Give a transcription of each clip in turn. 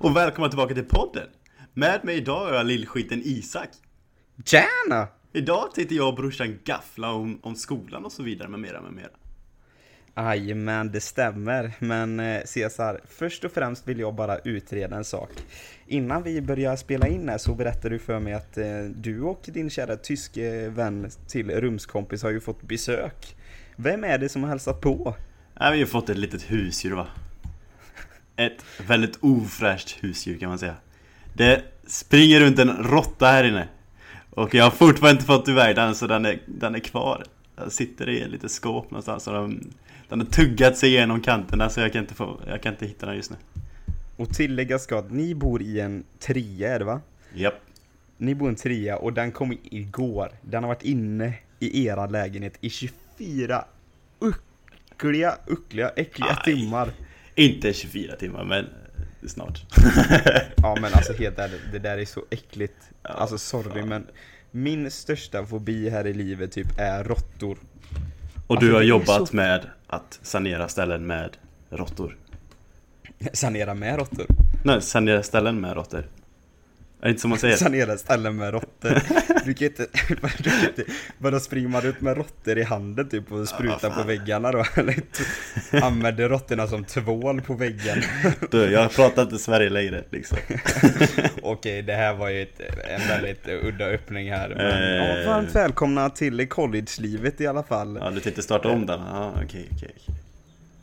och välkomna tillbaka till podden! Med mig idag är jag lillskiten Isak. Tjena! Idag tänkte jag och brorsan gaffla om, om skolan och så vidare med mera med mera. Jajamän, det stämmer. Men eh, Cesar, först och främst vill jag bara utreda en sak. Innan vi börjar spela in här så berättade du för mig att eh, du och din kära tyske vän till rumskompis har ju fått besök. Vem är det som har hälsat på? Ja, vi har fått ett litet husdjur va. Ett väldigt ofräscht husdjur kan man säga. Det springer runt en råtta här inne. Och jag har fortfarande inte fått iväg den så den är, den är kvar. Den sitter i ett litet skåp någonstans och den, den har tuggat sig igenom kanterna så jag kan inte, få, jag kan inte hitta den just nu. Och tillägga ska att ni bor i en trea, är det va? Japp. Ni bor i en trea och den kom igår. Den har varit inne i era lägenhet i 24 uckliga, uckliga, äckliga Aj. timmar. Inte 24 timmar men snart. Ja men alltså helt ärligt, det där är så äckligt. Ja, alltså sorry fan. men min största fobi här i livet typ är råttor. Och Alltså, du har jobbat så- med att sanera ställen med råttor. Sanera med råttor. Nej, sanera ställen med råttor. Är det inte som man säger? Sanera ställen med råttor. Du kan ju inte, du kan inte bara springer man ut med råttor i handen typ och sprutar fan. på väggarna då? Eller använder råttorna som tvål på väggen. Du, jag pratar inte Sverige längre liksom. Okej, det här var ju ett, en väldigt udda öppning här. Men, Eh. ja, varmt välkomna till college-livet i alla fall. Ja, du tänkte starta om den? Ja, okej, okej. okej.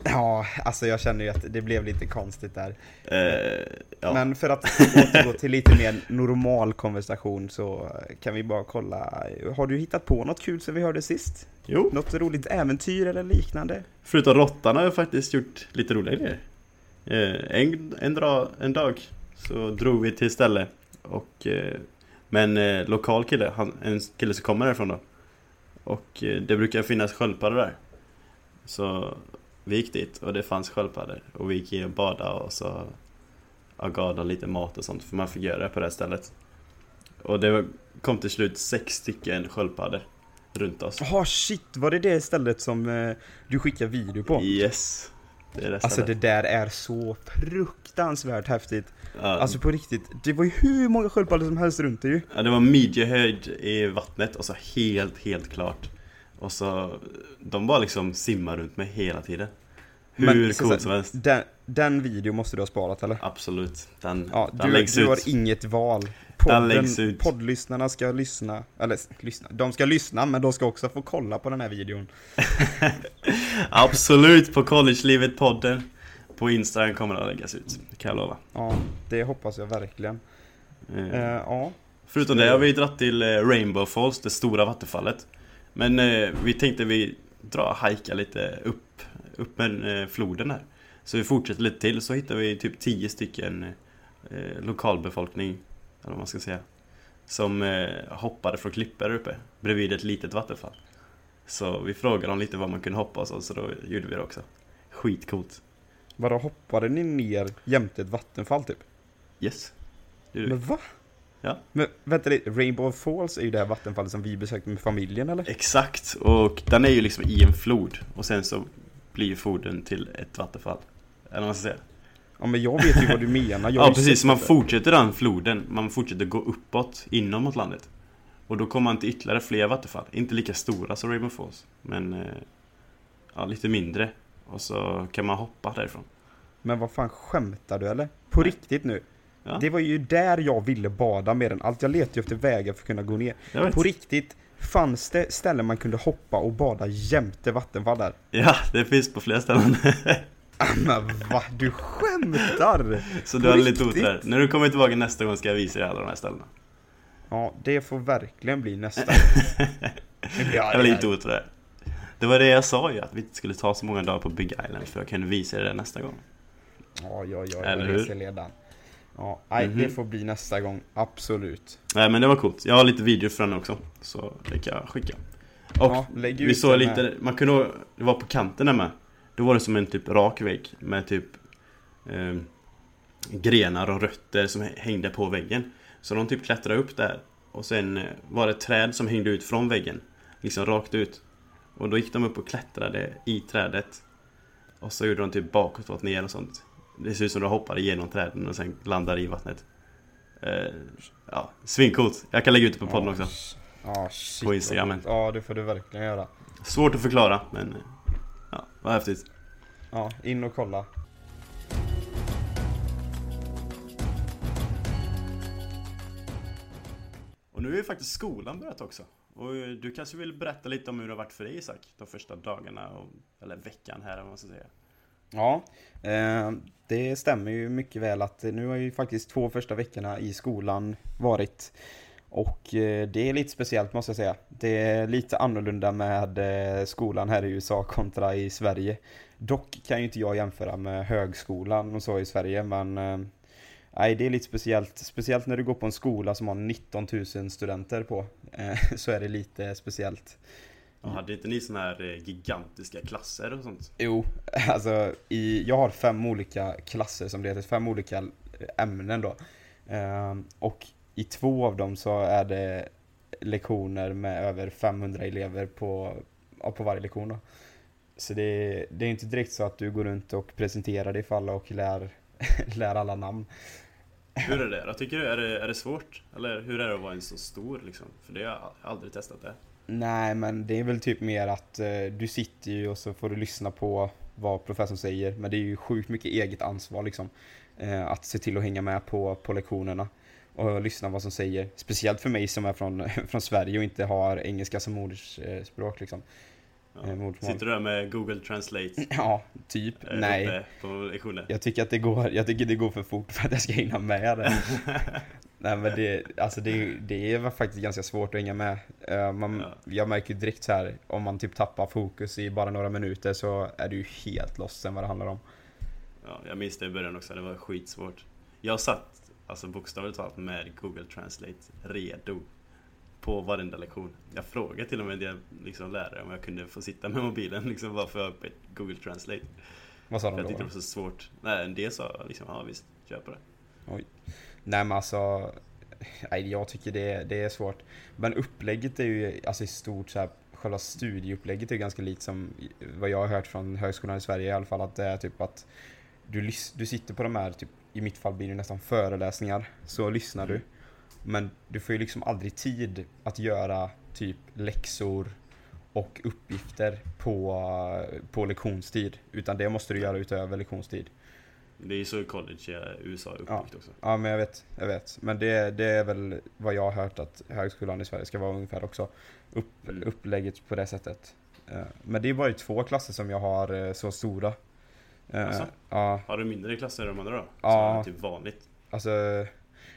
Ja, alltså jag känner ju att det blev lite konstigt där. Eh, ja. Men för att återgå till lite mer normal konversation så kan vi bara kolla. Har du hittat på något kul sen vi hörde sist? Jo, Något roligt äventyr eller liknande? förutom råttan har jag faktiskt gjort lite roliga grejer. Eh, en, en, dra, en dag så drog vi till ställe och eh, med en eh, lokal kille, han, en kille som kommer härifrån då. Och det brukar finnas sköldpaddor där. Så vi gick dit och det fanns sköldpaddor och vi gick in och badade och så ja, gav dem lite mat och sånt för man fick göra det på det här stället. Och det var- kom till slut sex stycken sköldpaddor runt oss. Jaha shit, var det det stället som eh, du skickade video på? Yes! Det är det Alltså det där är så fruktansvärt häftigt. Ja, Alltså på riktigt, det var ju hur många sköldpaddor som helst runt det ju. ja, det var midjehöjd i vattnet och så helt, helt klart. Och så, de bara liksom simmar runt mig hela tiden. Hur Men, så- coolt som helst. Den, den video måste du ha sparat eller? Absolut. Den, Ja, den du, läggs du ut. har inget val. Den Podden, läggs ut. Poddlyssnarna ska lyssna, eller lyssna, de ska lyssna men de ska också få kolla på den här videon. Absolut på Collegelivet-podden. På Instagram kommer det att läggas ut. Det kan jag lova. Ja, det hoppas jag verkligen. Eh, Eh, ja, Förutom det har vi dratt till eh, Rainbow Falls, det stora vattenfallet. Men eh, vi tänkte vi dra hajka lite upp, upp med eh, floden här. Så vi fortsätter lite till, så hittar vi typ 10 stycken eh, lokalbefolkning, eller vad man ska säga. Som eh, hoppade från klippor uppe, bredvid ett litet vattenfall. Så vi frågade dem lite vad man kunde hoppa och så, så då gjorde vi det också. Skitcoolt. vadå hoppade ni ner jämte ett vattenfall typ? Yes. Men va? Ja. Men vänta lite, Rainbow Falls är ju det här vattenfallet som vi besökte med familjen eller? Exakt, och den är ju liksom i en flod och sen så blir ju floden till ett vattenfall. Eller vad man ska säga. Ja men jag vet ju vad du menar. Jag Ja precis, man fortsätter den floden, man fortsätter gå uppåt inom mot landet. Och då kommer man till ytterligare fler vattenfall. Inte lika stora som Rainbow Falls, men eh, ja, lite mindre. Och så kan man hoppa därifrån. Men vad fan skämtar du eller? På Nej. riktigt nu? Ja. Det var ju där jag ville bada mer än allt. Jag letade ju efter vägar för att kunna gå ner. På riktigt, fanns det ställen man kunde hoppa och bada jämte vattenfall där? Ja, det finns på flera ställen. Men va? Du skämtar? så du har lite otur. När du kommer tillbaka nästa gång ska jag visa dig alla de här ställena. Ja, det får verkligen bli nästa. ja, Jag har lite otur där. Det var det jag sa ju, att vi inte skulle ta så många dagar på Big Island för jag kunde visa er det nästa gång. Ja, ja, ja, Eller hur? Ja, nej, Mhm. det får bli nästa gång. Absolut. Nej men det var coolt. Jag har lite videor från den också. Så det kan jag skicka. Och Ja, vi såg lite, här. man kunde, det var på kanten där med. Då var det som en typ rak vägg med typ eh, grenar och rötter som hängde på väggen. Så de typ klättrade upp där. Och sen eh, var det träd som hängde ut från väggen. Liksom rakt ut. Och då gick de upp och klättrade i trädet. Och så gjorde de typ bakåt och ner och sånt. Det ser ut som du hoppar igenom träden och sen landar i vattnet. Eh, ja, svincoolt. Jag kan lägga ut det på podden också. Ja, shit. På Instagram. Ja, det får du verkligen göra. Svårt att förklara, men eh, ja, vad häftigt. Ja, in och kolla. Och nu är ju faktiskt skolan börjat också. Och eh, du kanske vill berätta lite om hur det har varit för dig Isak? De första dagarna, och, eller veckan här om man ska säga. Ja, eh, det stämmer ju mycket väl att nu har ju faktiskt två första veckorna i skolan varit. Och eh, det är lite speciellt måste jag säga. Det är lite annorlunda med eh, skolan här i USA kontra i Sverige. Dock kan ju inte jag jämföra med högskolan och så i Sverige men eh, Nej, det är lite speciellt. Speciellt när du går på en skola som har 19 000 studenter på. Eh, så är det lite speciellt. Ja, hade inte ni såna här eh, gigantiska klasser och sånt? Jo, alltså i, jag har fem olika klasser som det heter, fem olika ämnen då. Ehm, och i två av dem så är det lektioner med över 500 elever på, på varje lektion då. Så det, det är inte direkt så att du går runt och presenterar dig för alla och lär, lär alla namn. Hur är det då? Tycker du, är det, är det svårt? Eller hur är det att vara en så stor liksom? För det har jag aldrig testat det. Nej, men det är väl typ mer att eh, du sitter ju och så får du lyssna på vad professorn säger. Men det är ju sjukt mycket eget ansvar liksom. Eh, att se till att hänga med på, på lektionerna och lyssna vad som säger. Speciellt för mig som är från, från Sverige och inte har engelska som modersspråk liksom. Ja. Eh, Sitter du där med Google Translate? Ja, typ. Nej. På? Jag tycker att det går, jag tycker det går för fort för att jag ska hinna med det. Nej men det, alltså det, det är faktiskt ganska svårt att hänga med. Eh, Man, Ja. Jag märker ju direkt så här om man typ tappar fokus i bara några minuter så är du ju helt lost än vad det handlar om. Ja, jag minns det i början också, det var skitsvårt. Jag satt, alltså bokstavligt talat, med Google Translate redo på varenda lektion. Jag frågade till och med en liksom, lärare om jag kunde få sitta med mobilen liksom bara för öppna Google Translate. Vad sa de jag då? tyckte det var så svårt. Nej, en del sa liksom, ja visst, kör på det. Nej men alltså, nej, jag tycker det, det är svårt. Men upplägget är ju alltså i stort så här, själva studieupplägget är ju ganska likt som vad jag har hört från högskolan i Sverige i alla fall. Att det är typ att du, du sitter på de här, typ, i mitt fall blir det nästan föreläsningar, så lyssnar du. Mm. Men du får ju liksom aldrig tid att göra typ läxor och uppgifter på, på lektionstid. Utan det måste du göra utöver lektionstid. Det är ju så college i USA är uppbyggt Ja. också. Ja men jag vet, jag vet. Men det, det är väl vad jag har hört att högskolan i Sverige ska vara ungefär också. Upp, Mm. Upplägget på det sättet. Eh, Men det är bara två klasser som jag har eh, så stora. Eh, Jaså? Ja, Har du mindre klasser än de andra då? Ja. Det typ vanligt. alltså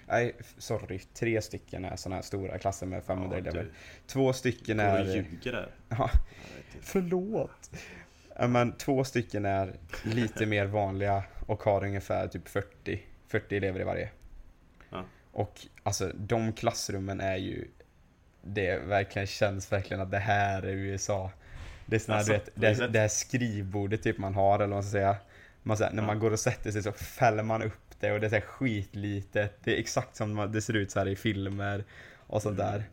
Nej, sorry. Tre stycken är sådana här stora klasser med 500 Ja, elever. du Två stycken och är... ljuger där. Ja, förlåt. Men två stycken är lite mer vanliga och har ungefär typ 40, 40 elever i varje. Ja. Och alltså de klassrummen är ju Det verkligen känns verkligen att det här är USA. Det är sån här, Alltså, du vet, det, det här skrivbordet typ man har eller vad man ska säga. Man, så här, när Ja. man går och sätter sig så fäller man upp det och det är så här skitlitet. Det är exakt som man- det ser ut så här i filmer och sånt Mm. där.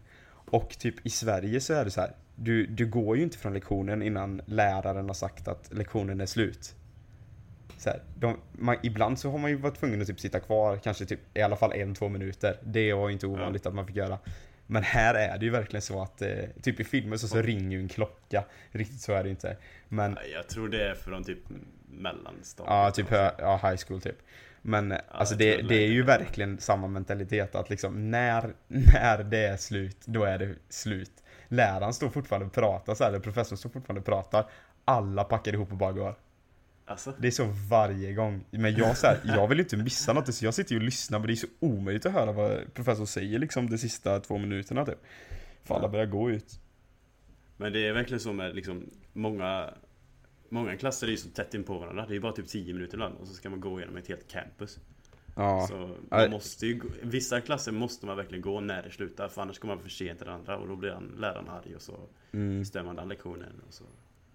Och typ i Sverige så är det så här. Du, du går ju inte från lektionen innan läraren har sagt att lektionen är slut. Så här, de, man, ibland så har man ju varit tvungen att typ sitta kvar kanske typ i alla fall en, två minuter. Det var inte ovanligt att man fick göra. Men här är det ju verkligen så att eh, typ i filmer så, så ringer ju en klocka. Riktigt så är det inte. Men Jag tror det är från typ mellanstadiet. ja, typ ja, high school typ. Men eh, alltså det, tror det är ju verkligen samma mentalitet att liksom när, när det är slut, då är det slut. Läraren står fortfarande och pratar så här, eller professorn står fortfarande och pratar. Alla packar ihop och bara går. Alltså, Det är så varje gång. Men jag, så här, jag vill inte missa något, så jag sitter ju och lyssnar, men det är så omöjligt att höra vad professorn säger liksom de sista två minuterna typ. För alla börjar gå ut. men det är verkligen så med liksom många Många klasser är ju så tätt in på varandra. Det är bara typ 10 minuter ibland och så ska man gå igenom ett helt campus. Ja. Så man måste ju, vissa klasser måste man verkligen gå när det slutar för annars kommer man för sent till den andra och då blir han, läraren arg och så Mm. stör man den lektionen. Och så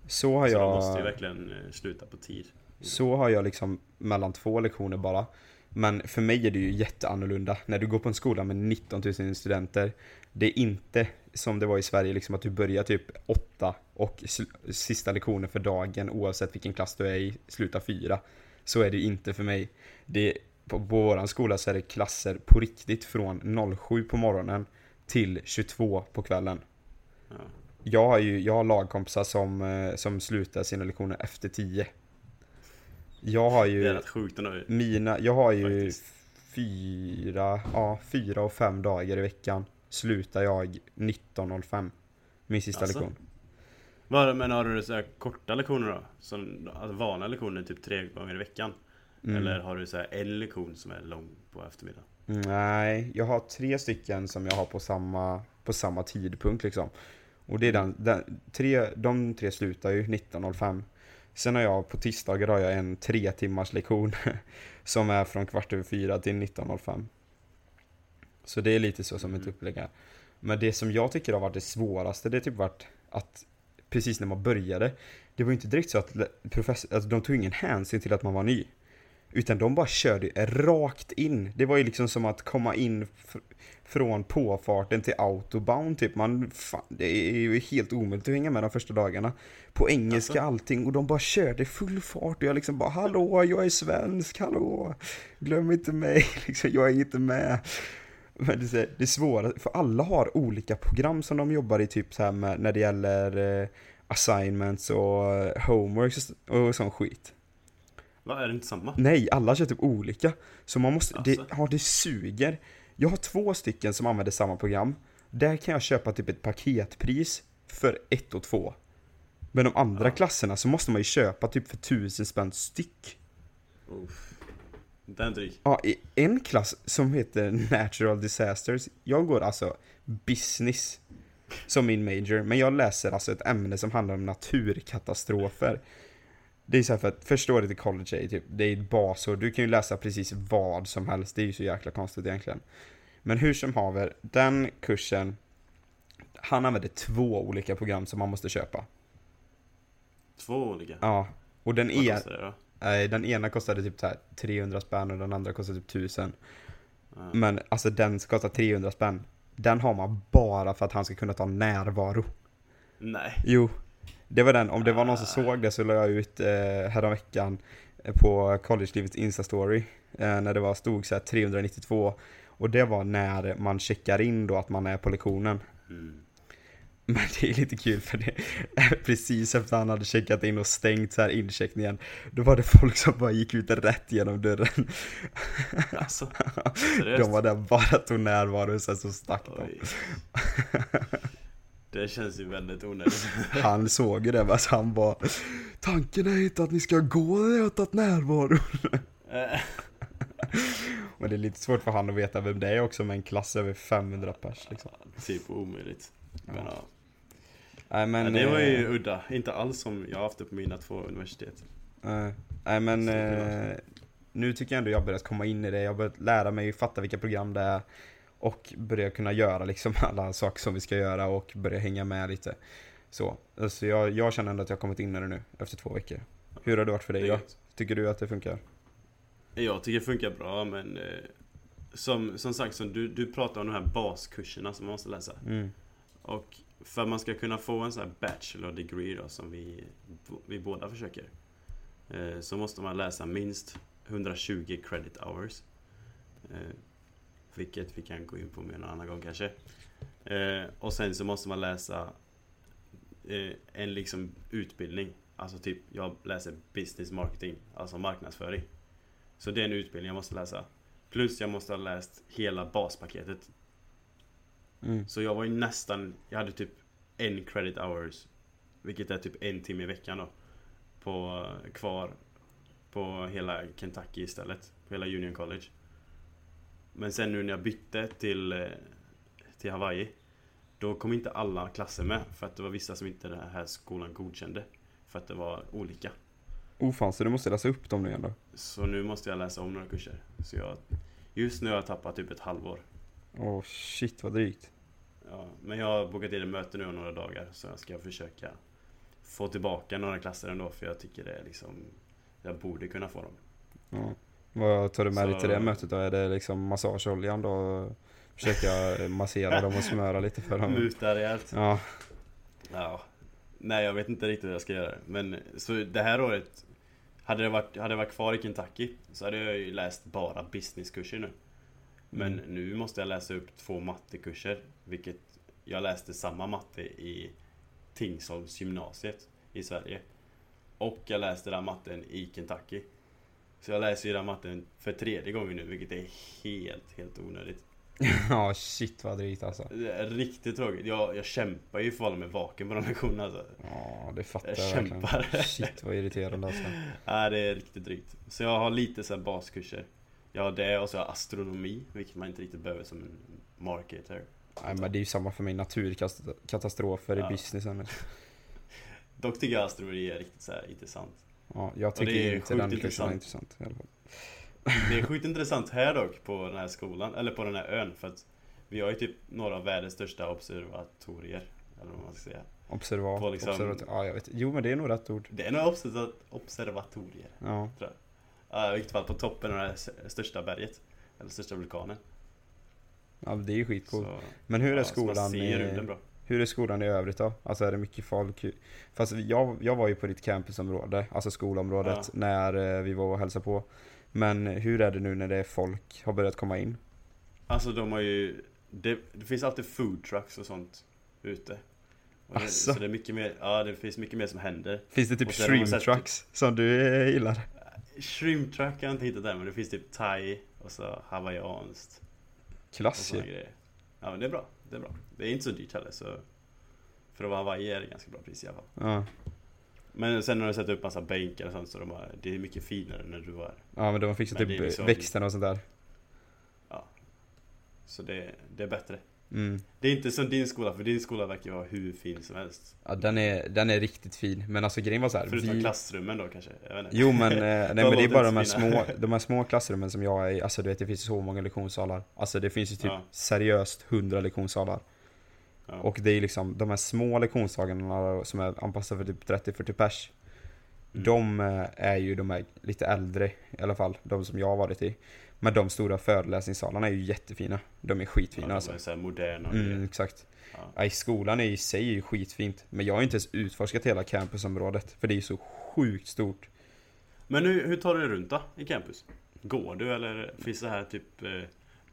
Så har så jag... de måste ju verkligen eh, sluta på tid. Så har jag liksom mellan två lektioner bara. Men för mig är det ju jätteannorlunda. När du går på en skola med 19 000 studenter. Det är inte som det var i Sverige, liksom att du börjar typ åtta och sista lektionen för dagen oavsett vilken klass du är i slutar fyra. Så är det ju inte för mig. Det, på, på våran skola så är det klasser på riktigt från 07 på morgonen till 22 på kvällen. Ja. Jag har ju, jag har lagkompisar som, eh, som slutar sina lektioner efter 10. Jag har Det är ju rätt sjukt ändå. mina, jag har ju Faktiskt. fyra, ja fyra och fem dagar i veckan slutar jag 19.05 Min sista Alltså? lektion. Vad- Men har du så här korta lektioner då? Som, alltså vanliga lektioner typ tre gånger i veckan? Mm. Eller har du så här en lektion som är lång på eftermiddagen? Nej, jag har tre stycken som jag har på samma, på samma tidpunkt liksom. Och det är den, den tre, de tre slutar ju 19.05. Sen har jag på tisdagar har jag en tre timmars lektion som är från kvart över fyra till 19.05. Så det är lite så som ett Mm. upplägg är. Men det som jag tycker har varit det svåraste, det har typ varit att precis när man började, det var ju inte direkt så att professor, alltså de tog ingen hänsyn till att man var ny. Utan de bara körde rakt in. Det var ju liksom som att komma in från påfarten till autobahn typ. Man, fan, det är ju helt omöjligt att hänga med de första dagarna. På engelska Alltså? allting och de bara körde full fart och jag liksom bara hallå, jag är svensk, hallå. Glöm inte mig, liksom, jag är inte med. Men det är, det svåra, för alla har olika program som de jobbar i typ så här med när det gäller eh, assignments och eh, homeworks och, sån skit. Vad är det inte samma? Nej, alla kör typ olika. Så man måste, det, Alltså? ja, det suger. Jag har två stycken som använder samma program. Där kan jag köpa typ ett paketpris för ett och två. Men de andra Ja. klasserna så måste man ju köpa typ för tusen spänn styck. Uff. Den dryg. Ja, i en klass som heter Natural Disasters, jag går alltså business som min major, men jag läser alltså ett ämne som handlar om naturkatastrofer. Det är så här för att första året i college är typ, det är ett basår, du kan ju läsa precis vad som helst, det är ju så jäkla konstigt egentligen. Men hur som haver, den kursen, han använder två olika program som man måste köpa. Två olika. Ja, och den Vad kostar det då? nej, den ena kostade typ så här 300 spänn och den andra kostade typ 1000. Ja. Men alltså den ska kosta 300 spänn. Den har man bara för att han ska kunna ta närvaro. Nej. Jo. Det var den, om det var någon som såg det så la jag ut eh, häromveckan eh, på collegelivets instastory. Eh, när det var, stod så här 392. Och det var när man checkar in då att man är på lektionen. Mm. Men det är lite kul för det precis efter han hade checkat in och stängt så här incheckningen Då var det folk som bara gick ut rätt genom dörren Alltså, De var där bara tog närvaro och sen så stack de Oj. Det känns ju väldigt onödigt. Han såg ju det, men han bara Tanken är inte att ni ska gå när jag har tagit närvaro Eh, Men det är lite svårt för han att veta vem det är också med en klass över 500 pers liksom typ omöjligt. Men, Ja. ja. Nej men det var ju eh, udda. Inte alls som jag haft det på mina två universitet. eh, Nej men eh, Nu tycker jag ändå jag börjat komma in i det, jag har börjat lära mig fatta vilka program det är Och börja kunna göra liksom alla saker som vi ska göra och börja hänga med lite Så, alltså jag, jag känner ändå att jag har kommit in i det nu efter två veckor Hur har det varit för dig Det. Tycker du att det funkar? Jag tycker det funkar bra men eh, som, som sagt, som du, du pratar om de här baskurserna som man måste läsa. Mm. Och för att man ska kunna få en sån här bachelor degree då, som vi, vi båda försöker. Eh, så måste man läsa minst 120 credit hours. Eh, vilket vi kan gå in på med en annan gång kanske. Eh, och sen så måste man läsa eh, en liksom utbildning. Alltså typ, jag läser business marketing, alltså marknadsföring. Så det är en utbildning jag måste läsa. Plus jag måste ha läst hela baspaketet. Mm. Så jag var ju nästan, jag hade typ en credit hours Vilket är typ en timme i veckan då på, Kvar På hela Kentucky istället På hela Union College Men sen nu när jag bytte till eh, Till Hawaii Då kom inte alla klasser med För att det var vissa som inte den här skolan godkände För att det var olika Oh fan, så du måste läsa upp dem nu igen då? Så nu måste jag läsa om några kurser Så jag Just nu har jag tappat typ ett halvår Åh oh, shit vad drygt Ja, men jag har bokat in ett möte nu om några dagar så jag ska försöka få tillbaka några klasser ändå för jag tycker det är liksom Jag borde kunna få dem. ja. Vad tar du med dig Så- till det mötet då? Är det liksom massageoljan då? Försöka massera dem och smöra lite för dem? Muta rejält. Ja, Ja. Nej jag vet inte riktigt hur jag ska göra. Men så det här året hade, det varit, hade jag varit kvar i Kentucky så hade jag ju läst bara businesskurser nu. Men Mm. nu måste jag läsa upp två mattekurser. Vilket jag läste samma matte i Tingsholms gymnasiet i Sverige. Och jag läste den matten i Kentucky. Så jag läser ju den matten för tredje gången nu, vilket är helt, helt onödigt. Ja, shit vad drygt alltså. Det är riktigt tråkigt. Jag, jag kämpar ju för att hålla mig vaken på de lektionerna alltså. Ja, det fattar Jag jag kämpar. Shit vad irriterande alltså. Nej, det är riktigt drygt. Så jag har lite så baskurser. Jag har det och så har jag astronomi, vilket man inte riktigt behöver som en marketer. Nej men det är ju samma för mig, naturkatastrofer Ja. i businessen. Dock tycker jag astronomi är riktigt så intressant. Ja, jag tycker inte den kursen är intressant. intressant i alla fall. Det är sjukt intressant här dock på den här skolan, eller på den här ön för att vi har ju typ några av världens största observatorier. Eller vad man ska säga. Observat, På liksom- observat, ja jag vet Jo men det är nog rätt ord. Det är observa- observatorier. Ja. Ja, I vilket fall på toppen av det här största berget. Eller största vulkanen. ja det är ju skitcoolt. Så, Men hur är ja, skolan i, hur är skolan i övrigt då? Alltså är det mycket folk? Fast jag, jag var ju på ditt campusområde, alltså skolområdet, Ja. när eh, vi var och hälsade på. Men hur är det nu när det är folk har börjat komma in? Alltså de har ju det, det finns alltid food trucks och sånt ute. Och det, så det är mycket mer, ja det finns mycket mer som händer. Finns det typ shrimp sett- trucks som du eh, gillar? Shrimp truck har jag inte hittat än men det finns typ thai och så hawaiianskt. Och Klass såna ju. grejer. Ja men det är bra, det är bra. Det är inte så dyrt heller så För att vara Hawaii är det ganska bra pris i alla fall. Ja. Men sen har de satt upp massa bänkar och sånt så de har, det är mycket finare när du var här. ja men de har fixat är liksom- växterna och sånt där. Ja. Så det, det är bättre. Mm. Det är inte som din skola, för din skola verkar ju vara hur fin som helst. Ja den är, den är riktigt fin. Men alltså grejen var så här, Förutom vi... klassrummen då kanske? Jag vet inte. Jo men, eh, nej, men det är bara de här, små, de här små klassrummen som jag är i, alltså du vet det finns så många lektionssalar Alltså det finns ju typ Ja. seriöst 100 lektionssalar Ja. Och det är liksom de här små lektionssalarna som är anpassade för typ 30-40 pers Mm. De eh, är ju de här lite äldre i alla fall, de som jag har varit i Men de stora föreläsningssalarna är ju jättefina De är skitfina ja, de alltså är så moderna Mm, exakt ja. Nej, skolan i sig är ju skitfint Men jag har inte ens utforskat hela campusområdet För det är ju så sjukt stort Men hur, hur tar du dig runt då i campus? Går du eller finns det här typ eh,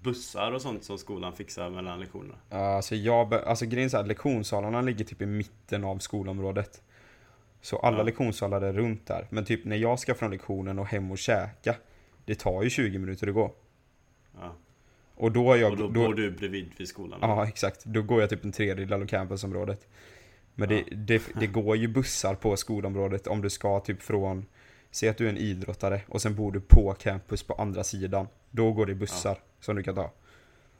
bussar och sånt som skolan fixar mellan lektionerna? Ja, Alltså, jag, alltså grejen är så här, lektionssalarna ligger typ i mitten av skolområdet. Så alla Ja. lektionssalar är runt där. Men typ när jag ska från lektionen och hem och käka, det tar ju 20 minuter att gå. Ja. Och då är jag... Och då, bor du bredvid vid skolan? Ja, exakt. Då går jag typ en tredjedel av campusområdet. Men Ja. det, det, det går ju bussar på skolområdet om du ska typ från... Säg att du är en idrottare och sen bor du på campus på andra sidan. Då går det bussar som du kan ta.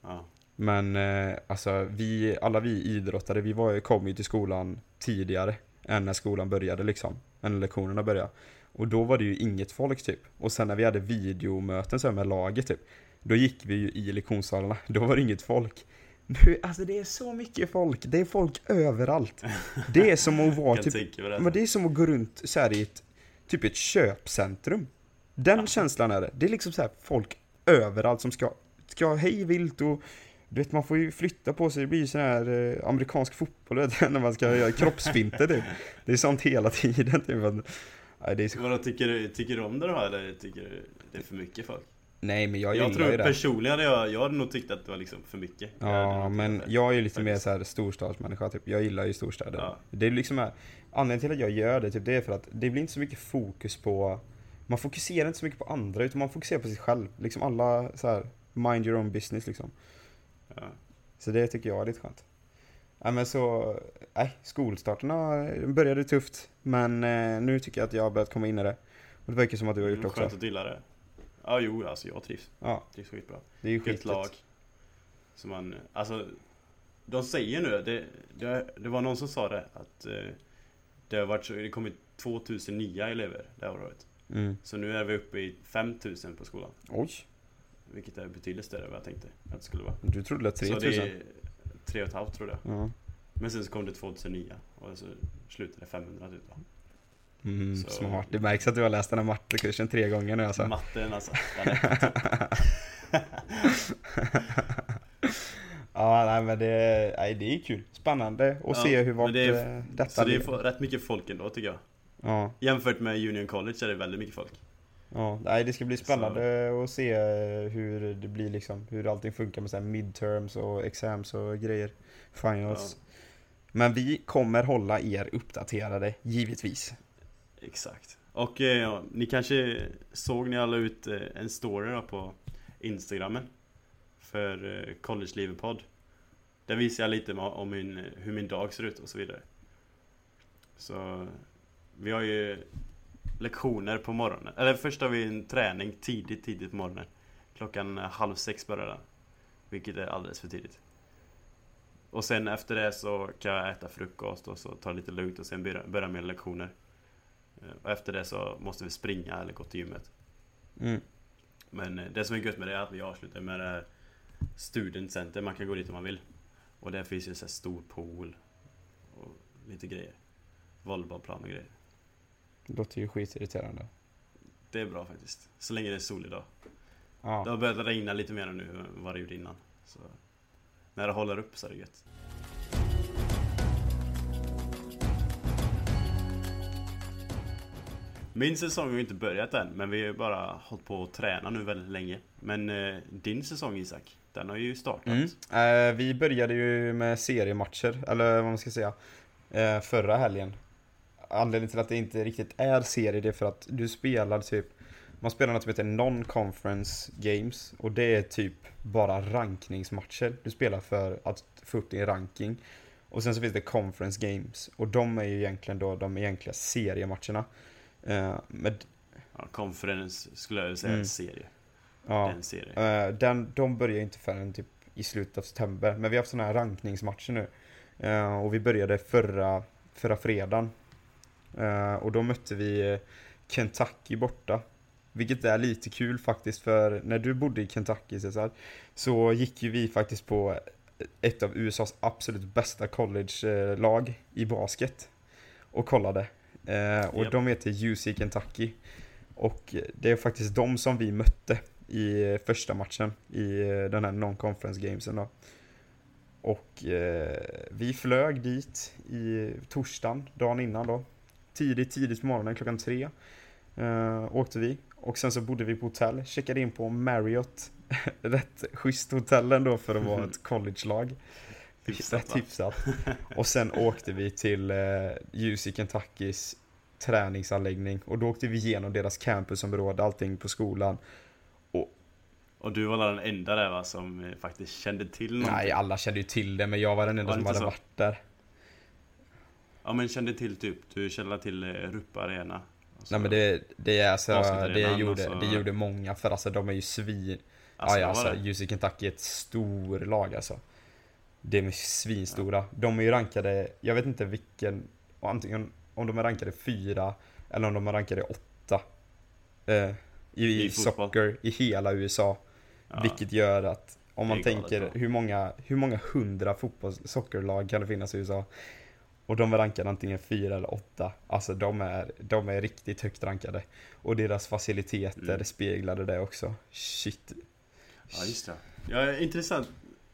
Ja. Men eh, alltså vi, alla vi idrottare, vi var, kom ju till skolan tidigare än när skolan började liksom. Än när lektionerna började. Och då var det ju inget folk typ. Och sen när vi hade videomöten så här med laget typ. Då gick vi ju i lektionssalarna, då var det inget folk. Nu, alltså det är så mycket folk, det är folk överallt. Det är som att vara typ, men det är som att gå runt så här i ett, typ ett köpcentrum. Den Ja. känslan är det. Det är liksom så här folk överallt som ska, ska hej vilt och du vet man får ju flytta på sig, det blir ju sån här eh, amerikansk fotboll vet, när man ska göra kroppsfinter typ. Det är sånt hela tiden typ. att- Nej, det är så, Vadå, tycker du, tycker du om det då eller tycker du det är för mycket folk? nej men jag, Jag, gillar tror ju det. personligen hade jag, jag hade nog tyckt att det var liksom för mycket. Ja, men jag är ju lite mer så här storstadsmänniska typ. Jag gillar ju storstäder. Ja. Det är liksom här, anledningen till att jag gör det typ, det är för att det blir inte så mycket fokus på man fokuserar inte så mycket på andra utan man fokuserar på sig själv. Liksom alla så här mind your own business liksom. Ja. Så det tycker jag är lite skönt. Ja men så, nej, skolstarterna började tufft. Men eh, nu tycker jag att jag har börjat komma in i det. Och det verkar som att du har gjort Mm, också. Skönt att du gillar det. Ja, jo, alltså jag trivs. Ja, Trivs skitbra. det är ju Skitlag. skitlag. Så man, alltså De säger nu, det, det, det var någon som sa det att eh, Det har varit så, det kommit 2000 nya elever det här året. Mm. Så nu är vi uppe i 5000 på skolan. Oj, Vilket är betydligt större än vad jag tänkte att det skulle vara. du trodde det Så 3000? det är 3 500 tror jag. Ja. Men sen så kom det 2000 nya och så slutade det 500 typ då. Mm, Så- smart. Det märks att du har läst den här mattekursen tre gånger nu alltså. Matten alltså, den är. ja, nej men det, nej, det är kul. Spännande att Ja, se hur vart det är- eh, detta Så det är rätt mycket folk ändå tycker jag. Ja, Jämfört med Union College är det väldigt mycket folk. ja. Nej, det ska bli spännande att se hur det blir liksom, hur allting funkar med så här midterms och exams och grejer. Finals. Men vi kommer hålla er uppdaterade, givetvis. Exakt. Och eh, ja, ni kanske såg när jag la ut eh, en story då på Instagrammen För eh, College Livet podd Där visar jag lite om min, hur min dag ser ut och så vidare Så vi har ju lektioner på morgonen Eller först har vi en träning tidigt, tidigt på morgonen Klockan halv sex börjar den Vilket är alldeles för tidigt Och sen efter det så kan jag äta frukost och så ta det lite lugnt och sen börja, börja med lektioner Eh, Och efter det så måste vi springa eller gå till gymmet. Mm. Men eh, det som är gött med det är att vi avslutar med det här Student Center, man kan gå dit om man vill. Och där finns ju så här stor pool och lite grejer. Volleybollplan och grejer. Det låter ju skitirriterande. Det är bra faktiskt. Så länge det är solig dag. Det Ja. har börjat regna lite mer nu än vad det gjorde innan. Så när det håller upp så är det gött. Min säsong har ju inte börjat än, men vi har bara hållit på att träna nu väldigt länge. Men eh, din säsong Isak, den har ju startat. Mm. Eh, vi började ju med seriematcher, eller vad man ska säga, eh, förra helgen. Anledningen till att det inte riktigt är serie det är för att du spelar typ man spelar något som heter Non-Conference Games och det är typ bara rankningsmatcher. Du spelar för att få upp din ranking. Och sen så finns det Conference Games och de är ju egentligen då de egentliga seriematcherna. Eh, men, Ja, conference skulle jag säga Mm. serie. Ja, Det är en serie. Eh, den, de börjar inte förrän typ i slutet av september. Men vi har haft sådana här rankningsmatcher nu. Eh, och vi började förra, förra fredagen. Eh, och då mötte vi Kentucky borta. Vilket är lite kul faktiskt för när du bodde i Kentucky Cesar, så gick ju vi faktiskt på ett av USAs absolut bästa college-lag i basket. Och kollade. Och Japp. de heter UC Kentucky. Och det är faktiskt de som vi mötte i första matchen i den här non-conference gamesen då. Och eh, vi flög dit i torsdagen, dagen innan då. Tidigt, tidigt på morgonen, klockan tre. Eh, åkte vi. Och sen så bodde vi på hotell, checkade in på Marriott. Rätt schysst hotell ändå för att vara ett college-lag. Hyfsat, hyfsat. Och sen åkte vi till eh, UC Kentuckys träningsanläggning. Och då åkte vi igenom deras campusområde, allting på skolan. Och du var den enda där va, som eh, faktiskt kände till någonting? Nej, alla kände ju till det, men jag var den enda Var som hade så? varit där. Ja men kände till typ, du kände till eh, Ruppe Arena? Och så- Nej men det, det är alltså, det gjorde, och så- det gjorde många för alltså de är ju svin... Alltså, ja, ja, alltså. UC Kentucky är ett stor lag alltså. De är svinstora. De är ju rankade, jag vet inte vilken, antingen om de är rankade fyra eller om de är rankade åtta. Eh, I, i, I socker i hela USA. Ja. Vilket gör att om man galet tänker hur många, hur många hundra fotbolls soccerlag kan det finnas i USA? Och de är rankade antingen fyra eller åtta. Alltså de är, de är riktigt högt rankade. Och deras faciliteter Mm. speglade det också. Shit. Ja just det. Ja, intressant.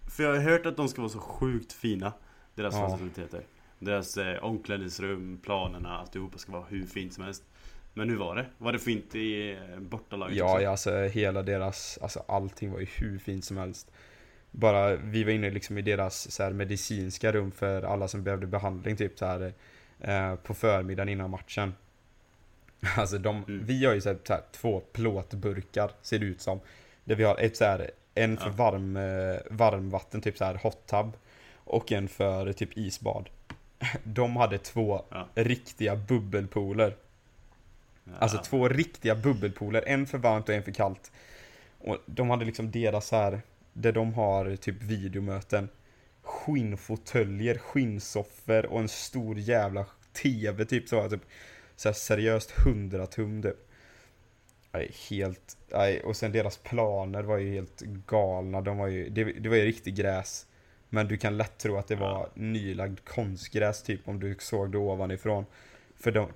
För jag har hört att de ska vara så sjukt fina. Deras Ja. faciliteter. Deras eh, omklädningsrum, planerna, alltihopa ska vara hur fint som helst. Men hur var det? Var det fint i eh, bortalaget Ja, också? ja, alltså hela deras, alltså allting var ju hur fint som helst. Bara, vi var inne liksom i deras så här, medicinska rum för alla som behövde behandling typ så här eh, på förmiddagen innan matchen. Alltså de, Mm. vi har ju så här, så här, två plåtburkar ser det ut som. Där vi har ett så här, en för Ja. varm, eh, varmvatten, typ så här hot tub. Och en för typ isbad. De hade två Ja. riktiga bubbelpooler. Alltså två riktiga bubbelpooler, en för varmt och en för kallt. Och de hade liksom deras här, där de har typ videomöten. Skinnfåtöljer, skinnsoffor och en stor jävla TV typ så. Typ, så här seriöst 100 tum typ. Nej, helt, nej, och sen deras planer var ju helt galna. De var ju, det, det var ju riktigt gräs. Men du kan lätt tro att det var Ja. nylagd konstgräs typ om du såg det ovanifrån. För de,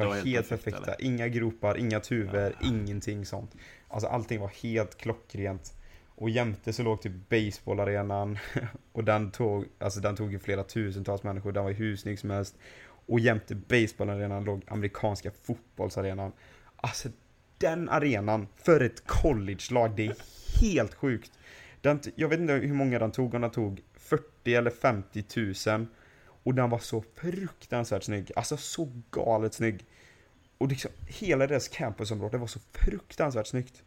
de var, helt helt, perfekt, perfekta. eller? Inga gropar, inga tuvor, Ja. ingenting sånt. Alltså allting var helt klockrent. Och jämte så låg typ baseballarenan och den tog, alltså den tog ju flera tusentals människor. Den var hur snygg som helst. Och jämte baseballarenan låg amerikanska fotbollsarenan. Alltså den arenan för ett college-lag, det är helt sjukt. Den, jag vet inte hur många den tog, om den tog 40 eller 50 tusen. Och den var så fruktansvärt snygg, alltså så galet snygg. Och liksom, hela deras campusområde var så fruktansvärt snyggt.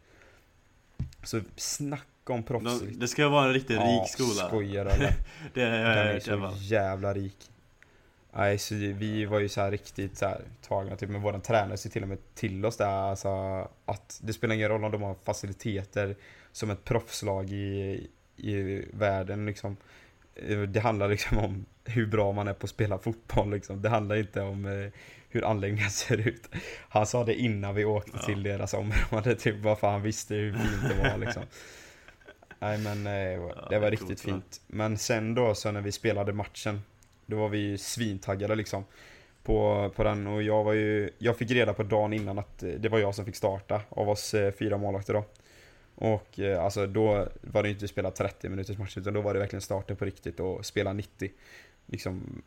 Så snacka om proffsigt. Det ska vara en riktigt ja, rik skola. skojar eller? det, Den är så var. jävla rik. Nej, så vi var ju så här riktigt så här tagna, typ med våran tränare ser till och med till oss där, alltså att det spelar ingen roll om de har faciliteter som ett proffslag i, i världen liksom. Det handlar liksom om hur bra man är på att spela fotboll liksom. Det handlar inte om eh, hur anläggningen ser ut. Han sa det innan vi åkte ja. till deras område, typ bara för han visste hur fint det var liksom. Nej men eh, det var riktigt fint. Men sen då så när vi spelade matchen, då var vi svintaggade liksom. På, på den och jag var ju, jag fick reda på dagen innan att eh, det var jag som fick starta av oss fyra målvakter då. Och alltså då var det inte spela 30 minuters match utan då var det verkligen starten på riktigt och spela 90. Liksom,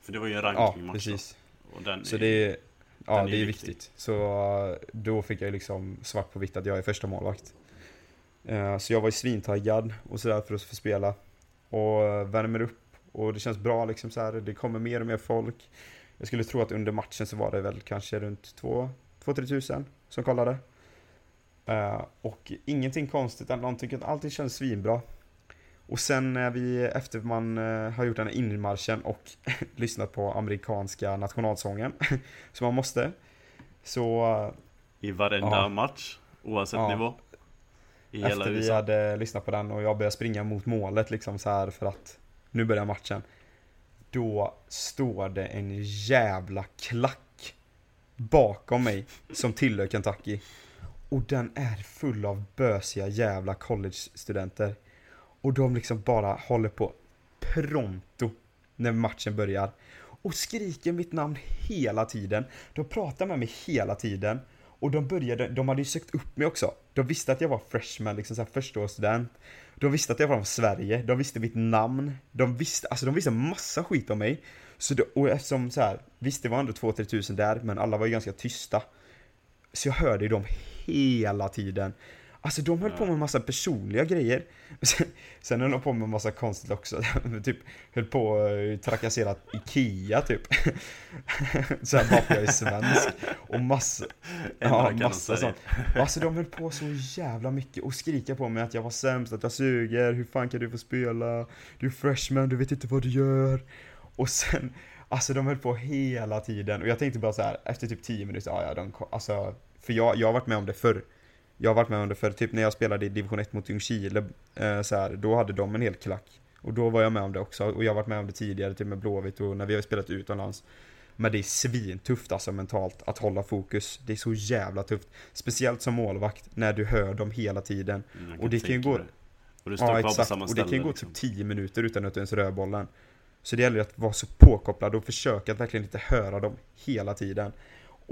För det var ju en rankingmatch Ja, precis. Den så är, det är, ja, är det är viktig. viktigt. Så då fick jag liksom svart på vitt att jag är första målvakt. Uh, så jag var ju svintaggad och sådär för att få spela. Och värmer upp och det känns bra liksom så här. Det kommer mer och mer folk. Jag skulle tro att under matchen så var det väl kanske runt 2-3 tusen som kollade. Och ingenting konstigt eller någonting, allting känns svinbra. Och sen när vi, efter man uh, har gjort den här inmarschen och lyssnat på amerikanska nationalsången, som man måste, så... I varenda ja, match, oavsett ja, nivå? I efter vi hade lyssnat på den och jag började springa mot målet liksom så här för att nu börjar matchen. Då står det en jävla klack bakom mig som tillhör Kentucky. Och den är full av bösiga jävla college-studenter. Och de liksom bara håller på pronto när matchen börjar. Och skriker mitt namn hela tiden. De pratar med mig hela tiden. Och de började, de hade ju sökt upp mig också. De visste att jag var freshman, liksom såhär förstaårsstudent. De visste att jag var från Sverige, de visste mitt namn. De visste, alltså de visste massa skit om mig. Så det, och eftersom så här, visst det var ändå 2-3 tusen där, men alla var ju ganska tysta. Så jag hörde ju dem hela tiden. Alltså de höll på med en massa personliga grejer. Sen, sen höll de på med en massa konstigt också. typ höll på att trakassera Ikea typ. så här bara för jag är svensk. Och massa, ja, massa sånt. Alltså de höll på så jävla mycket och skrika på mig att jag var sämst, att jag suger, hur fan kan du få spela? Du är freshman, du vet inte vad du gör. Och sen, alltså de höll på hela tiden. Och jag tänkte bara så här, efter typ 10 minuter, ja ja, de, alltså för jag, jag har varit med om det förr. Jag har varit med om det förr, typ när jag spelade i division 1 mot Ljungskile, eh, så här, då hade de en hel klack. Och då var jag med om det också, och jag har varit med om det tidigare, typ med Blåvitt och när vi har spelat utomlands. Men det är svintufft alltså mentalt att hålla fokus. Det är så jävla tufft. Speciellt som målvakt, när du hör dem hela tiden. Mm, och det kan ju gå... Det. Och du står ja, exakt. På samma och det kan ju gå liksom. typ 10 minuter utan att du ens rör bollen. Så det gäller att vara så påkopplad och försöka att verkligen inte höra dem hela tiden.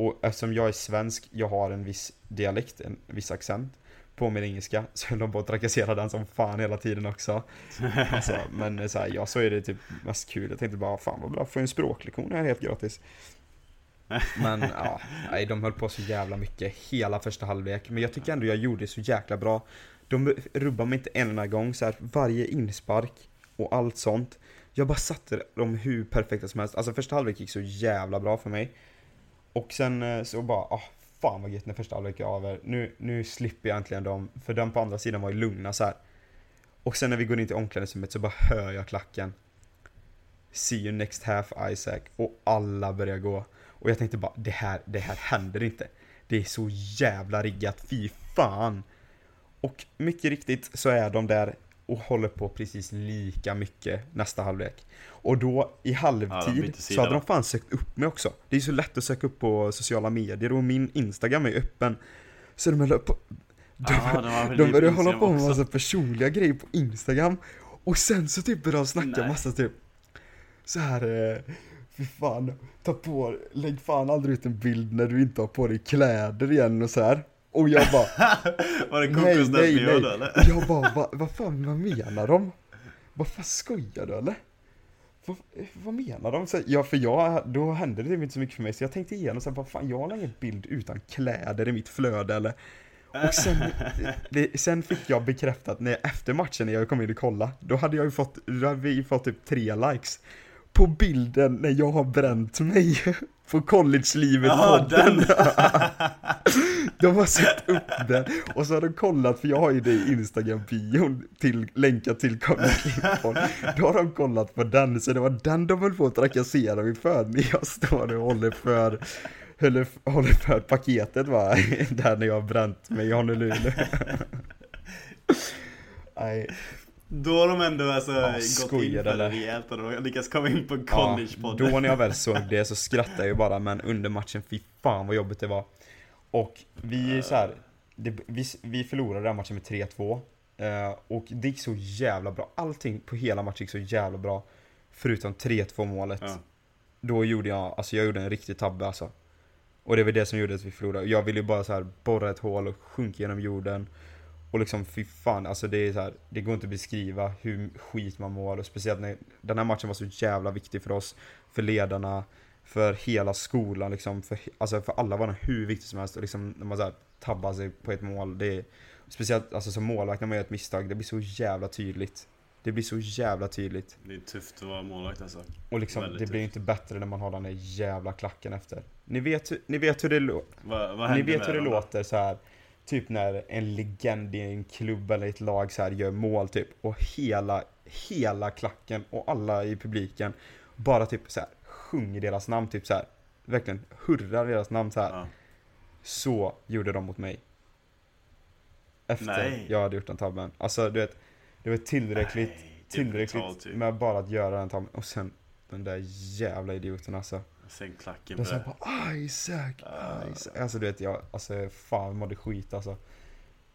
Och eftersom jag är svensk, jag har en viss dialekt, en viss accent på min engelska, så höll de på att trakassera den som fan hela tiden också. Alltså, men så här, ja, så är det typ mest kul. Jag tänkte bara, fan vad bra, få en språklektion här helt gratis. Men ja, nej, de höll på så jävla mycket hela första halvlek. Men jag tycker ändå jag gjorde det så jäkla bra. De rubbade mig inte en enda gång, så här, varje inspark och allt sånt. Jag bara satte dem hur perfekta som helst. Alltså första halvlek gick så jävla bra för mig. Och sen eh, så bara, ah, fan vad gött när första halvlek är över. Nu, nu slipper jag äntligen dem, för de på andra sidan var ju lugna så här. Och sen när vi går in till omklädningsrummet så bara hör jag klacken. See you next half Isaac. Och alla börjar gå. Och jag tänkte bara, det här, det här händer inte. Det är så jävla riggat, fy fan. Och mycket riktigt så är de där och håller på precis lika mycket nästa halvlek. Och då i halvtid ja, så hade de fan sökt upp mig också. Det är så lätt att söka upp på sociala medier och min Instagram är öppen. Så de höll på de, ah, de började hålla på med massa personliga grejer på Instagram Och sen så typ började de snacka Nej. massa typ Så här eh, Fy fan, ta på, lägg fan aldrig ut en bild när du inte har på dig kläder igen och så här. Och jag bara Var det kokosnötsbio då eller? Jag bara, vad va fan vad menar de? Vad fan skojar du eller? vad, vad menar de? Så, ja, för jag, då hände det inte så mycket för mig, så jag tänkte igenom så här, vad fan, jag har ingen bild utan kläder i mitt flöde eller och sen, det, sen fick jag bekräftat när, efter matchen när jag kom in och kollade, då hade jag ju fått, då hade vi fått typ tre likes på bilden när jag har bränt mig på college-livet podden. de har sett upp den och så har de kollat, för jag har ju det i Instagram-bion till, länkat till college Då har de kollat på den, så det var den de höll på att trakassera mig för när jag står och håller för håller, håller för paketet va, där när jag har bränt mig i Honolulu. Nej. Då har de ändå alltså ja, gått in för det rejält och de lyckats komma in på college-podden. Ja, då när jag väl såg det så skrattade jag ju bara, men under matchen, fy fan vad jobbigt det var. Och vi så här, det, vi, vi förlorade den matchen med 3-2. Eh, och det gick så jävla bra. Allting på hela matchen gick så jävla bra. Förutom 3-2 målet. Ja. Då gjorde jag, alltså jag gjorde en riktig tabbe alltså. Och det var det som gjorde att vi förlorade. Jag ville ju bara så här borra ett hål och sjunka genom jorden. Och liksom fy fan, alltså det är så här, det går inte att beskriva hur skit man mår. Och speciellt när den här matchen var så jävla viktig för oss, för ledarna, för hela skolan liksom. För, alltså för alla var den hur viktig som helst. Och liksom när man så här tabbar sig på ett mål, det är, Speciellt alltså som målvakt när man gör ett misstag, det blir så jävla tydligt. Det blir så jävla tydligt. Det är tufft att vara målvakt alltså. Och liksom, det blir inte bättre när man har den där jävla klacken efter. Ni vet, ni vet hur det, Va, ni vet hur det låter så här. Typ när en legend i en klubb eller ett lag så här gör mål typ. Och hela, hela klacken och alla i publiken bara typ så här sjunger deras namn typ så här. Verkligen hurrar deras namn så här. Ja. Så gjorde de mot mig. Efter Nej. jag hade gjort den tabben. Alltså du vet det var tillräckligt, Nej, tillräckligt typ. med bara att göra den tabben. Och sen den där jävla idioten alltså. Sen klacken på det. bara Isaac, uh. Isaac. Alltså du vet jag, alltså fan mådde skit alltså.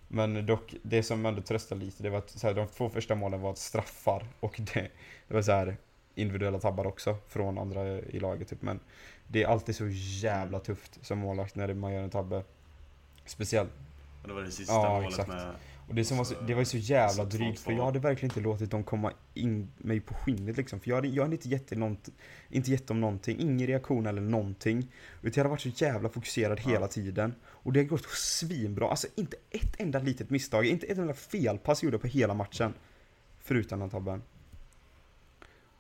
Men dock, det som ändå tröstade lite, det var att så här, de två första målen var straffar och det, det var så här individuella tabbar också från andra i laget typ. Men det är alltid så jävla tufft som målvakt när man gör en tabbe. Speciellt. Och det var det sista ja, målet exakt. med och det, som var så, det var ju så jävla drygt för jag hade verkligen inte låtit dem komma in mig på skinnet liksom. För jag hade, jag hade inte, gett inte gett dem någonting, ingen reaktion eller någonting. Utan jag hade varit så jävla fokuserad ja. hela tiden. Och det har gått svinbra. Alltså inte ett enda litet misstag, inte ett enda felpass gjorde jag på hela matchen. Förutom den tabben.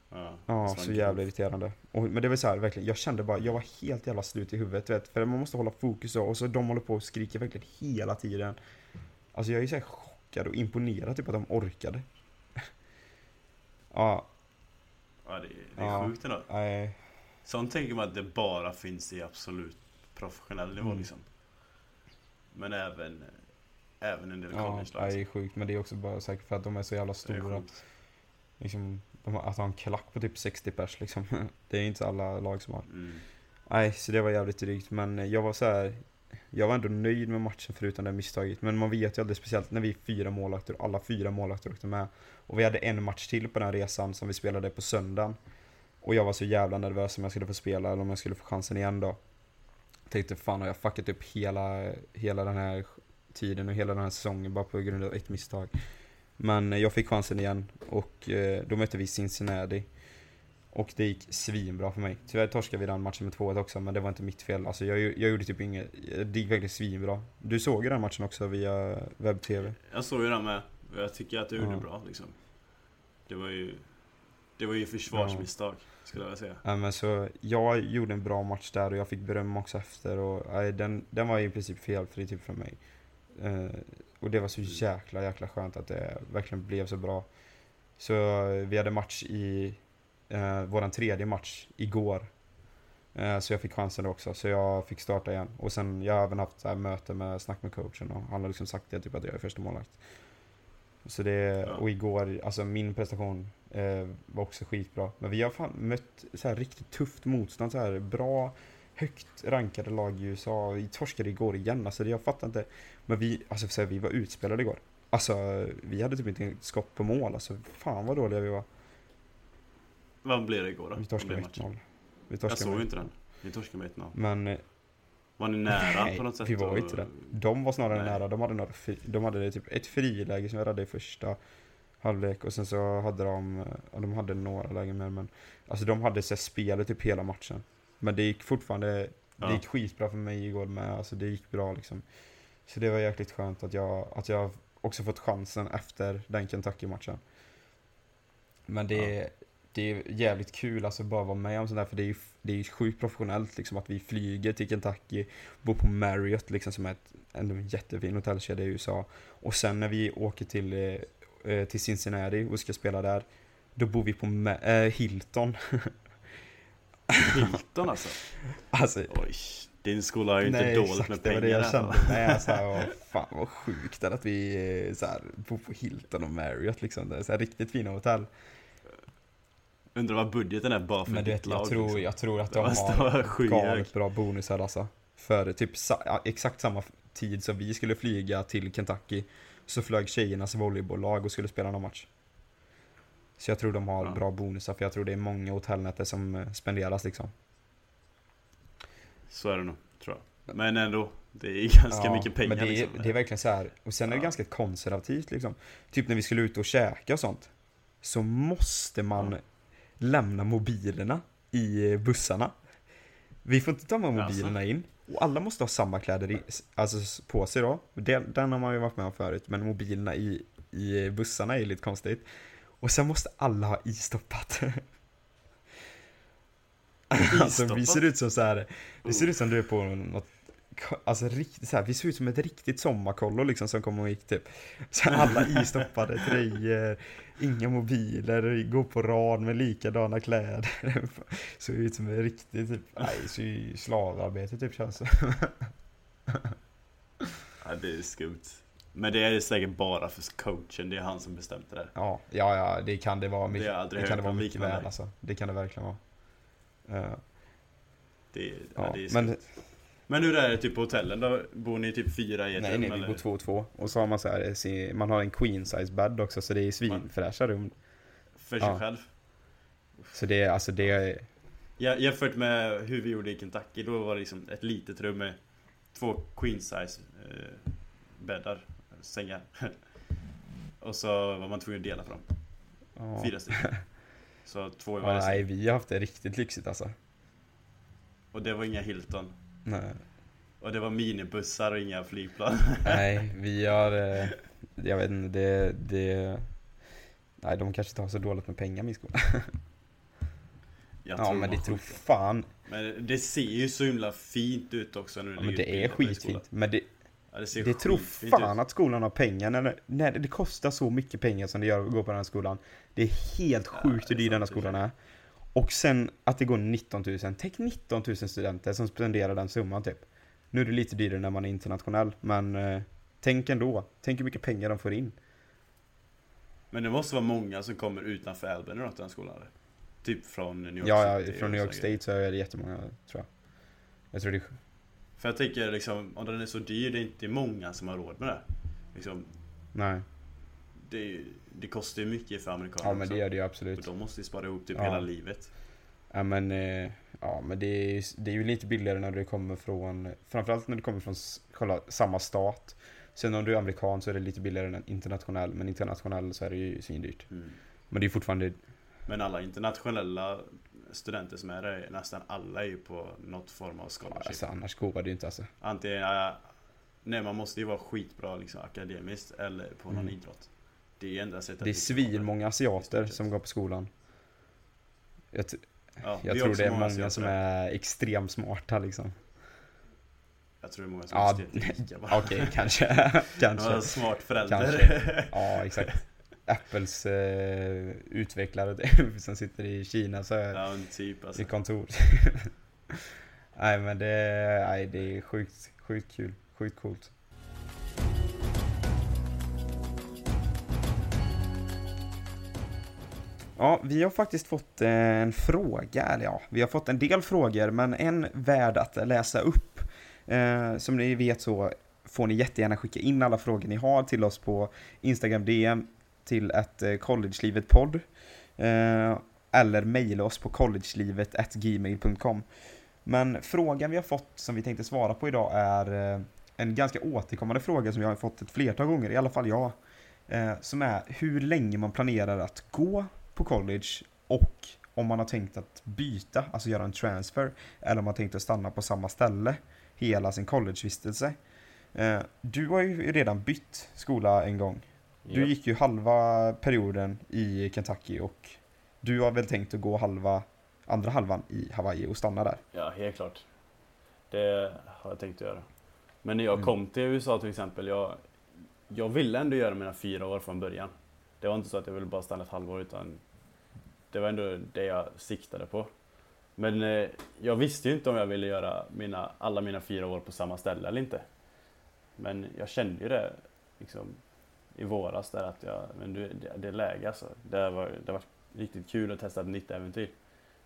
Ja, ja så jävla irriterande. Och, men det var så här, verkligen, jag kände bara, jag var helt jävla slut i huvudet vet, För man måste hålla fokus och, och så de håller på och skriker verkligen hela tiden. Alltså jag är så chockad och imponerad typ att de orkade. ja. Ja, det, det är ja. sjukt ändå. Nej. Sånt tänker man att det bara finns i absolut professionell nivå mm. liksom. Men även, även en del ja, college Ja, det är sjukt. Men det är också bara säkert för att de är så jävla stora. Liksom, de att ha en klack på typ 60 pers liksom. Det är inte alla lag som har. Mm. Nej, så det var jävligt drygt. Men jag var så här, jag var ändå nöjd med matchen förutom det misstaget. Men man vet ju aldrig, speciellt när vi är fyra målvakter, alla fyra målvakter åkte med. Och vi hade en match till på den resan som vi spelade på söndagen. Och jag var så jävla nervös om jag skulle få spela eller om jag skulle få chansen igen då. tänkte fan har jag fuckat upp hela, hela den här tiden och hela den här säsongen bara på grund av ett misstag. Men eh, jag fick chansen igen och eh, då mötte vi Cincinnati. Och det gick svinbra för mig. Tyvärr torskade vi den matchen med 2-1 också, men det var inte mitt fel. Alltså jag, jag gjorde typ inget, det gick verkligen svinbra. Du såg ju den matchen också via webb-tv? Jag såg ju den med. Jag tycker att du gjorde ja. bra liksom. Det var ju, det var ju försvarsmisstag, ja. skulle jag säga. Ja, men så jag gjorde en bra match där och jag fick beröm också efter. Och, nej, den, den var i princip felfri typ för mig. Uh, och det var så jäkla, jäkla skönt att det verkligen blev så bra. Så vi hade match i eh, våran tredje match igår. Eh, så jag fick chansen då också, så jag fick starta igen. Och sen, jag har även haft så här, möte med, snack med coachen och han har liksom sagt det, typ att jag är första målvakt. Så det, och igår, alltså min prestation eh, var också skitbra. Men vi har fan mött så här riktigt tufft motstånd, så här bra, högt rankade lag i USA. Vi torskade igår igen, alltså jag fattar inte. Men vi, alltså så här, vi var utspelade igår. Alltså vi hade typ inte skott på mål, alltså fan vad dåliga vi var. Vad blev det igår då? Vi torskade med 1-0. Jag såg ju inte den. Vi torskade med 1-0. Men... Eh, var ni nära nej, på något sätt? vi var och... inte det. De var snarare nej. nära. De hade, några, de hade typ ett friläge som jag hade i första halvlek och sen så hade de, ja, de hade några lägen med men Alltså de hade så spelet typ hela matchen. Men det gick fortfarande, Ja. det gick skitbra för mig igår med, alltså det gick bra liksom. Så det var jäkligt skönt att jag, att jag också fått chansen efter den Kentucky-matchen. Men det, det är jävligt kul alltså bara vara med om sånt där för det är ju det är ju sjukt professionellt liksom att vi flyger till Kentucky, bor på Marriott liksom som är ett, en jättefin hotellkedja i USA. Och sen när vi åker till, eh, eh, till Cincinnati och ska spela där, då bor vi på Ma- eh, Hilton. Hilton alltså. alltså, Oj, din skola har ju inte nej dåligt exakt, med det var pengar det jag kände. Nej, så här, åh, fan vad sjukt att vi eh, så här, bor på Hilton och Marriott liksom. Det är så här, riktigt fina hotell. Undrar vad budgeten är bara för Men ditt vet, jag lag. tror, liksom. jag tror att de har galet bra bonusar alltså. För typ sa, ja, exakt samma tid som vi skulle flyga till Kentucky så flög tjejernas volleybolllag och skulle spela någon match. Så jag tror de har Ja. bra bonusar för jag tror det är många hotellnätter som eh, spenderas liksom. Så är det nog, tror jag. Men ändå, det är ganska Ja, mycket pengar Men det är, liksom. det är verkligen så här. och sen är det Ja. ganska konservativt liksom. Typ när vi skulle ut och käka och sånt. Så måste man Ja. Lämna mobilerna i eh, bussarna. Vi får inte ta med mobilerna in. Och alla måste ha samma kläder i, alltså på sig då. Den, den har man ju varit med om förut. Men mobilerna i, i bussarna är lite konstigt. Och sen måste alla ha istoppat. alltså vi ser ut som så här. Det ser ut som du är på något Alltså riktigt så här, vi ser ut som ett riktigt sommarkollo liksom som kom och gick typ. Så Alla istoppade tröjor, inga mobiler, går på rad med likadana kläder. Ser ut som ett riktigt typ, nej, slavarbete typ känns det. Ja, det är skumt. Men det är säkert bara för coachen, det är han som bestämt det där. Ja, ja, ja, det kan det vara mycket, Det det kan det vara mycket väl alltså. Det kan det verkligen vara. Eh, Det, ja, Ja, det är skumt. men Men hur är det typ på hotellen då? Bor ni typ fyra i ett nej, rum nej, vi eller? bor två och två Och så har man så här, man har en queen size bed också så det är svinfräscha rum För sig Ja. själv? Så det är, alltså det är, Ja, jämfört med hur vi gjorde i Kentucky, då var det liksom ett litet rum med två queen size eh, bäddar, sängar. Och så var man tvungen att dela på dem. ja. Fyra stycken. Så två i varje nej, säng. vi har haft det riktigt lyxigt alltså. Och det var inga Hilton. Nej, Och det var minibussar och inga flygplan. nej vi har, eh, jag vet inte, det, det, nej de kanske inte har så dåligt med pengar min skola. Jag Ja men det tror fan, Men det ser ju så himla fint ut också när du ja, men det är skitfint. Men det, Ja, det det tror fan ut. att skolan har pengar när, när det kostar så mycket pengar som det gör att gå på den här skolan. Det är helt Ja, sjukt det hur dyr den här skolan är. Och sen att det går 19 000, tänk 19 000 studenter som spenderar den summan typ. Nu är det lite dyrare när man är internationell, men eh, tänk ändå. Tänk hur mycket pengar de får in. Men det måste vara många som kommer utanför Albany då till den skolan eller? Typ från New York Ja, ja City från och New York. State så är det jättemånga, tror jag. Jag tror det är... För jag tänker liksom, om den är så dyr, det är inte många som har råd med det. Liksom, Nej. Det, det kostar ju mycket för amerikaner Ja, men det gör det ju Och absolut. de måste ju spara ihop typ Ja. hela livet. Ja, men, eh, ja, men det, är, det är ju lite billigare när det kommer från, framförallt när det kommer från själva samma stat. Sen om du är amerikan så är det lite billigare än internationell, men internationell så är det ju svindyrt. Mm. Men det är fortfarande, Men alla internationella studenter som är där, nästan alla är ju på något form av scholarship. alltså annars går det ju inte alltså. Antingen, nej man måste ju vara skitbra liksom akademiskt eller på någon Mm. idrott. Det är enda sättet Det är svinmånga asiater som går på skolan. Jag, Ja, jag tror det är många asiater som är extremt smarta liksom. Jag tror det är många som Ja, är rika bara. Okej, kanske. Ja, kanske. smart förälder. Kanske. Ja, exakt. Apples eh, utvecklare som sitter i Kina så är, ja, typ alltså. i kontor. nej men det, nej, det är sjukt, sjukt kul, sjukt coolt. Ja, vi har faktiskt fått eh, en fråga, eller ja, vi har fått en del frågor, men en värd att läsa upp. Eh, som ni vet så får ni jättegärna skicka in alla frågor ni har till oss på Instagram DM till ett eh, collegelivetpodd. Eh, eller mejla oss på collegelivet.gmail.com. Men frågan vi har fått som vi tänkte svara på idag är eh, en ganska återkommande fråga som jag har fått ett flertal gånger, i alla fall jag. Eh, som är hur länge man planerar att gå på college och om man har tänkt att byta, alltså göra en transfer, eller om man tänkt att stanna på samma ställe hela sin collegevistelse. Eh, du har ju redan bytt skola en gång. Du Ja. gick ju halva perioden i Kentucky och du har väl tänkt att gå halva, andra halvan i Hawaii och stanna där? Ja, helt klart. Det har jag tänkt att göra. Men när jag Mm. kom till USA till exempel, jag, jag ville ändå göra mina fyra år från början. Det var inte så att jag ville bara stanna ett halvår, utan det var ändå det jag siktade på. Men eh, jag visste ju inte om jag ville göra mina, alla mina fyra år på samma ställe eller inte. Men jag kände ju det liksom, i våras där att jag, men du, det, det är läge alltså. Det var, det var riktigt kul att testa ett nytt äventyr.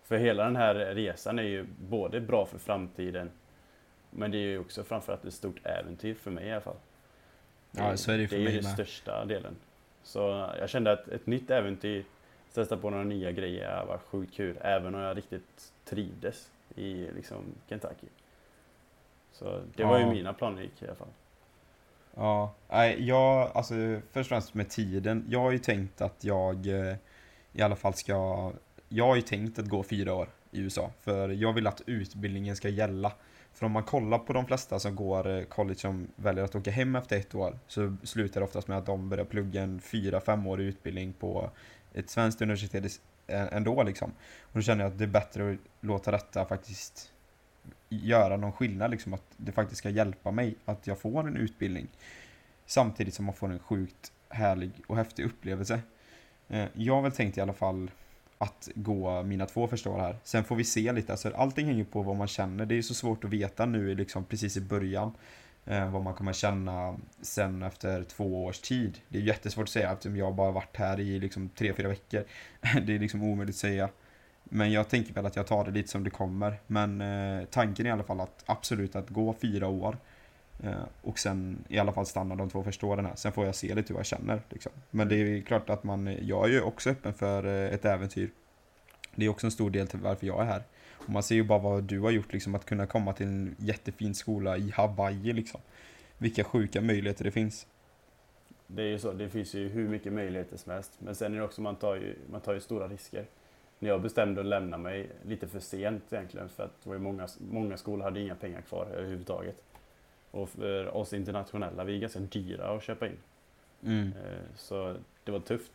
För hela den här resan är ju både bra för framtiden men det är ju också framförallt ett stort äventyr för mig i alla fall. Ja, så är det ju för det är mig ju den största delen. Så jag kände att ett nytt äventyr, testa på några nya grejer var sjukt kul. Även om jag riktigt trivdes i liksom Kentucky. Så det var ju Ja. mina planer i alla fall. Ja, nej, jag, alltså först och främst med tiden. Jag har ju tänkt att jag eh, i alla fall ska, jag har ju tänkt att gå fyra år i USA. För jag vill att utbildningen ska gälla. För om man kollar på de flesta som går eh, college som väljer att åka hem efter ett år så slutar det oftast med att de börjar plugga en fyra, femårig utbildning på ett svenskt universitet ändå liksom. Och då känner jag att det är bättre att låta detta faktiskt göra någon skillnad liksom, att det faktiskt ska hjälpa mig att jag får en utbildning. Samtidigt som man får en sjukt härlig och häftig upplevelse. Eh, jag har väl tänkt i alla fall att gå mina två första år här. Sen får vi se lite, alltså allting hänger på vad man känner. Det är ju så svårt att veta nu liksom precis i början. Eh, vad man kommer känna sen efter två års tid. Det är jättesvårt att säga eftersom jag bara varit här i liksom tre, fyra veckor. det är liksom omöjligt att säga. Men jag tänker väl att jag tar det lite som det kommer. Men eh, tanken är i alla fall att absolut att gå fyra år. Eh, och sen i alla fall stanna de två första åren här. Sen får jag se lite hur jag känner. Liksom. Men det är klart att man, jag är ju också öppen för eh, ett äventyr. Det är också en stor del till varför jag är här. Och man ser ju bara vad du har gjort, liksom, att kunna komma till en jättefin skola i Hawaii. Liksom. Vilka sjuka möjligheter det finns. Det är ju så, det finns ju hur mycket möjligheter som helst. Men sen är det också, man tar ju, man tar ju stora risker. När jag bestämde att lämna mig lite för sent egentligen, för att det var många, många skolor hade inga pengar kvar överhuvudtaget. Och för oss internationella, vi är ganska dyra att köpa in. Mm. Eh, Så det var tufft.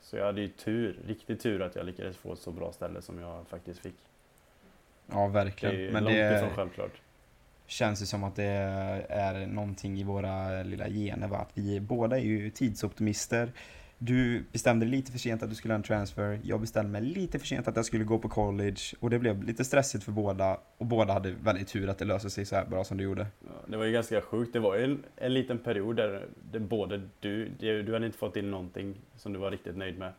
Så jag hade ju tur, riktigt tur att jag lyckades få ett så bra ställe som jag faktiskt fick. Ja, Det är verkligen. Men långt det ifrån självklart. känns ju som att det är någonting i våra lilla gener. Va? Att vi båda är ju tidsoptimister. Du bestämde lite för sent att du skulle ha en transfer. Jag bestämde mig lite för sent att jag skulle gå på college. Och det blev lite stressigt för båda. Och båda hade väldigt tur att det löste sig så här bra som det gjorde. Ja, Det var ju ganska sjukt. Det var ju en, en liten period där, där både du, du, du hade inte fått till någonting som du var riktigt nöjd med.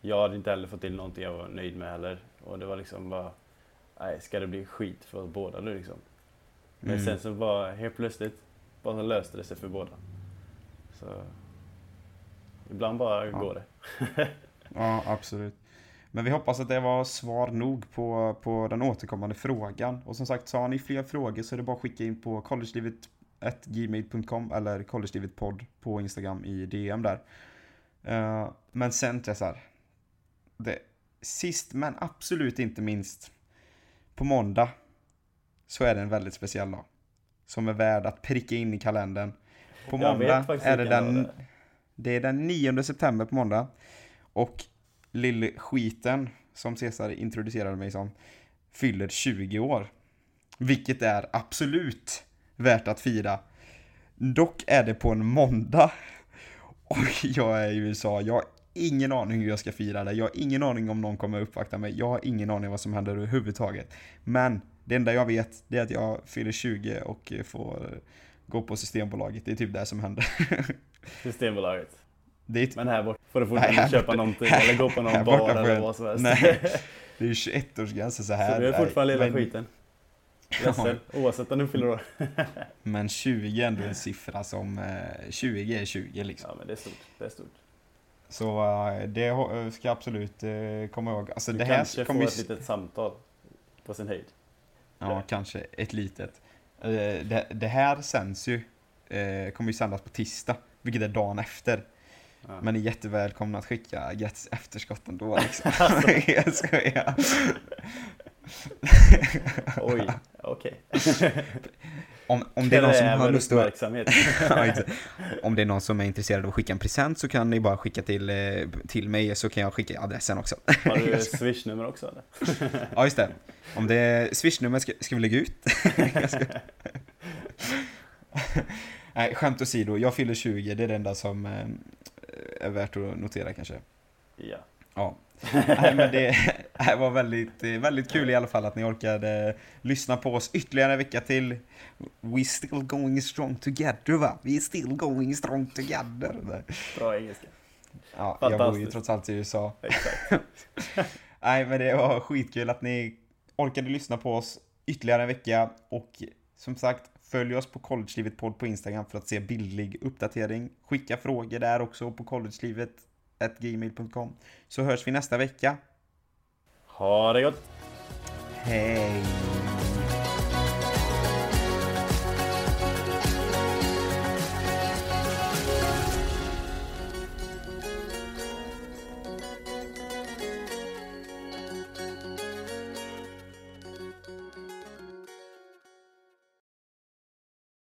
Jag hade inte heller fått till någonting jag var nöjd med heller. Och det var liksom bara, nej, ska det bli skit för båda nu liksom? Men Mm. sen så bara helt plötsligt, bara så löste det sig för båda. Så ibland bara Ja. går det. Ja, absolut. Men vi hoppas att det var svar nog på, på den återkommande frågan. Och som sagt, så har ni fler frågor så är det bara att skicka in på collegelivet.gmail.com eller collegelivetpodd på Instagram i DM där. Eh, men sen Tessar, det, sist men absolut inte minst, på måndag så är det en väldigt speciell dag. Som är värd att pricka in i kalendern. På måndag är det den, det är. det är den 9 september på måndag. Och lillskiten, som Cesar introducerade mig som, fyller 20 år. Vilket är absolut värt att fira. Dock är det på en måndag. Och jag är i USA, jag ingen aning hur jag ska fira det. Jag har ingen aning om någon kommer uppvakta mig. Jag har ingen aning vad som händer överhuvudtaget. Men det enda jag vet, det är att jag fyller 20 och får gå på Systembolaget. Det är typ det som händer. Systembolaget. Är typ Men här borta får du fortfarande köpa borta- någonting här- eller gå på någon bar eller vad som helst. Nej, det är ju 21-årsgränser så här. Så du är fortfarande lilla men- skiten. Ledsen, oavsett om du fyller år. Men 20 är ändå en siffra som, eh, 20 är 20 liksom. Ja men det är stort, det är stort. Så eh, det ho- ska jag absolut eh, komma ihåg. Alltså Du det här kanske kommer får ett litet samtal på sin höjd. Ja, kanske ett litet. Eh, det, det här sänds ju, eh, kommer ju sändas på tisdag, vilket är dagen efter. Ja. Men ni är jättevälkomna att skicka grattis efterskott ändå liksom. jag skojar. Oj, okej. Om, om det är någon som har lust att... Ja. Om det är någon som är intresserad av att skicka en present så kan ni bara skicka till, eh, till mig så kan jag skicka adressen också. Har du swishnummer också eller? Ja, just det. Om det är swishnummer ska, ska vi lägga ut? Ska- Nej, skämt åsido. Jag fyller 20, det är det enda som eh, är värt att notera kanske. Ja. Ja. Nej, men det, det var väldigt, väldigt kul i alla fall att ni orkade lyssna på oss ytterligare en vecka till. We still going strong together va? We still going strong together. Bra engelska. Ja, jag bor ju trots allt i USA. Exakt. Nej, men det var skitkul att ni orkade lyssna på oss ytterligare en vecka. Och som sagt, följ oss på Collegelivet podd på Instagram för att se bildlig uppdatering. Skicka frågor där också på collegelivet.gmail.com. Så hörs vi nästa vecka. Ha det gott! Hej!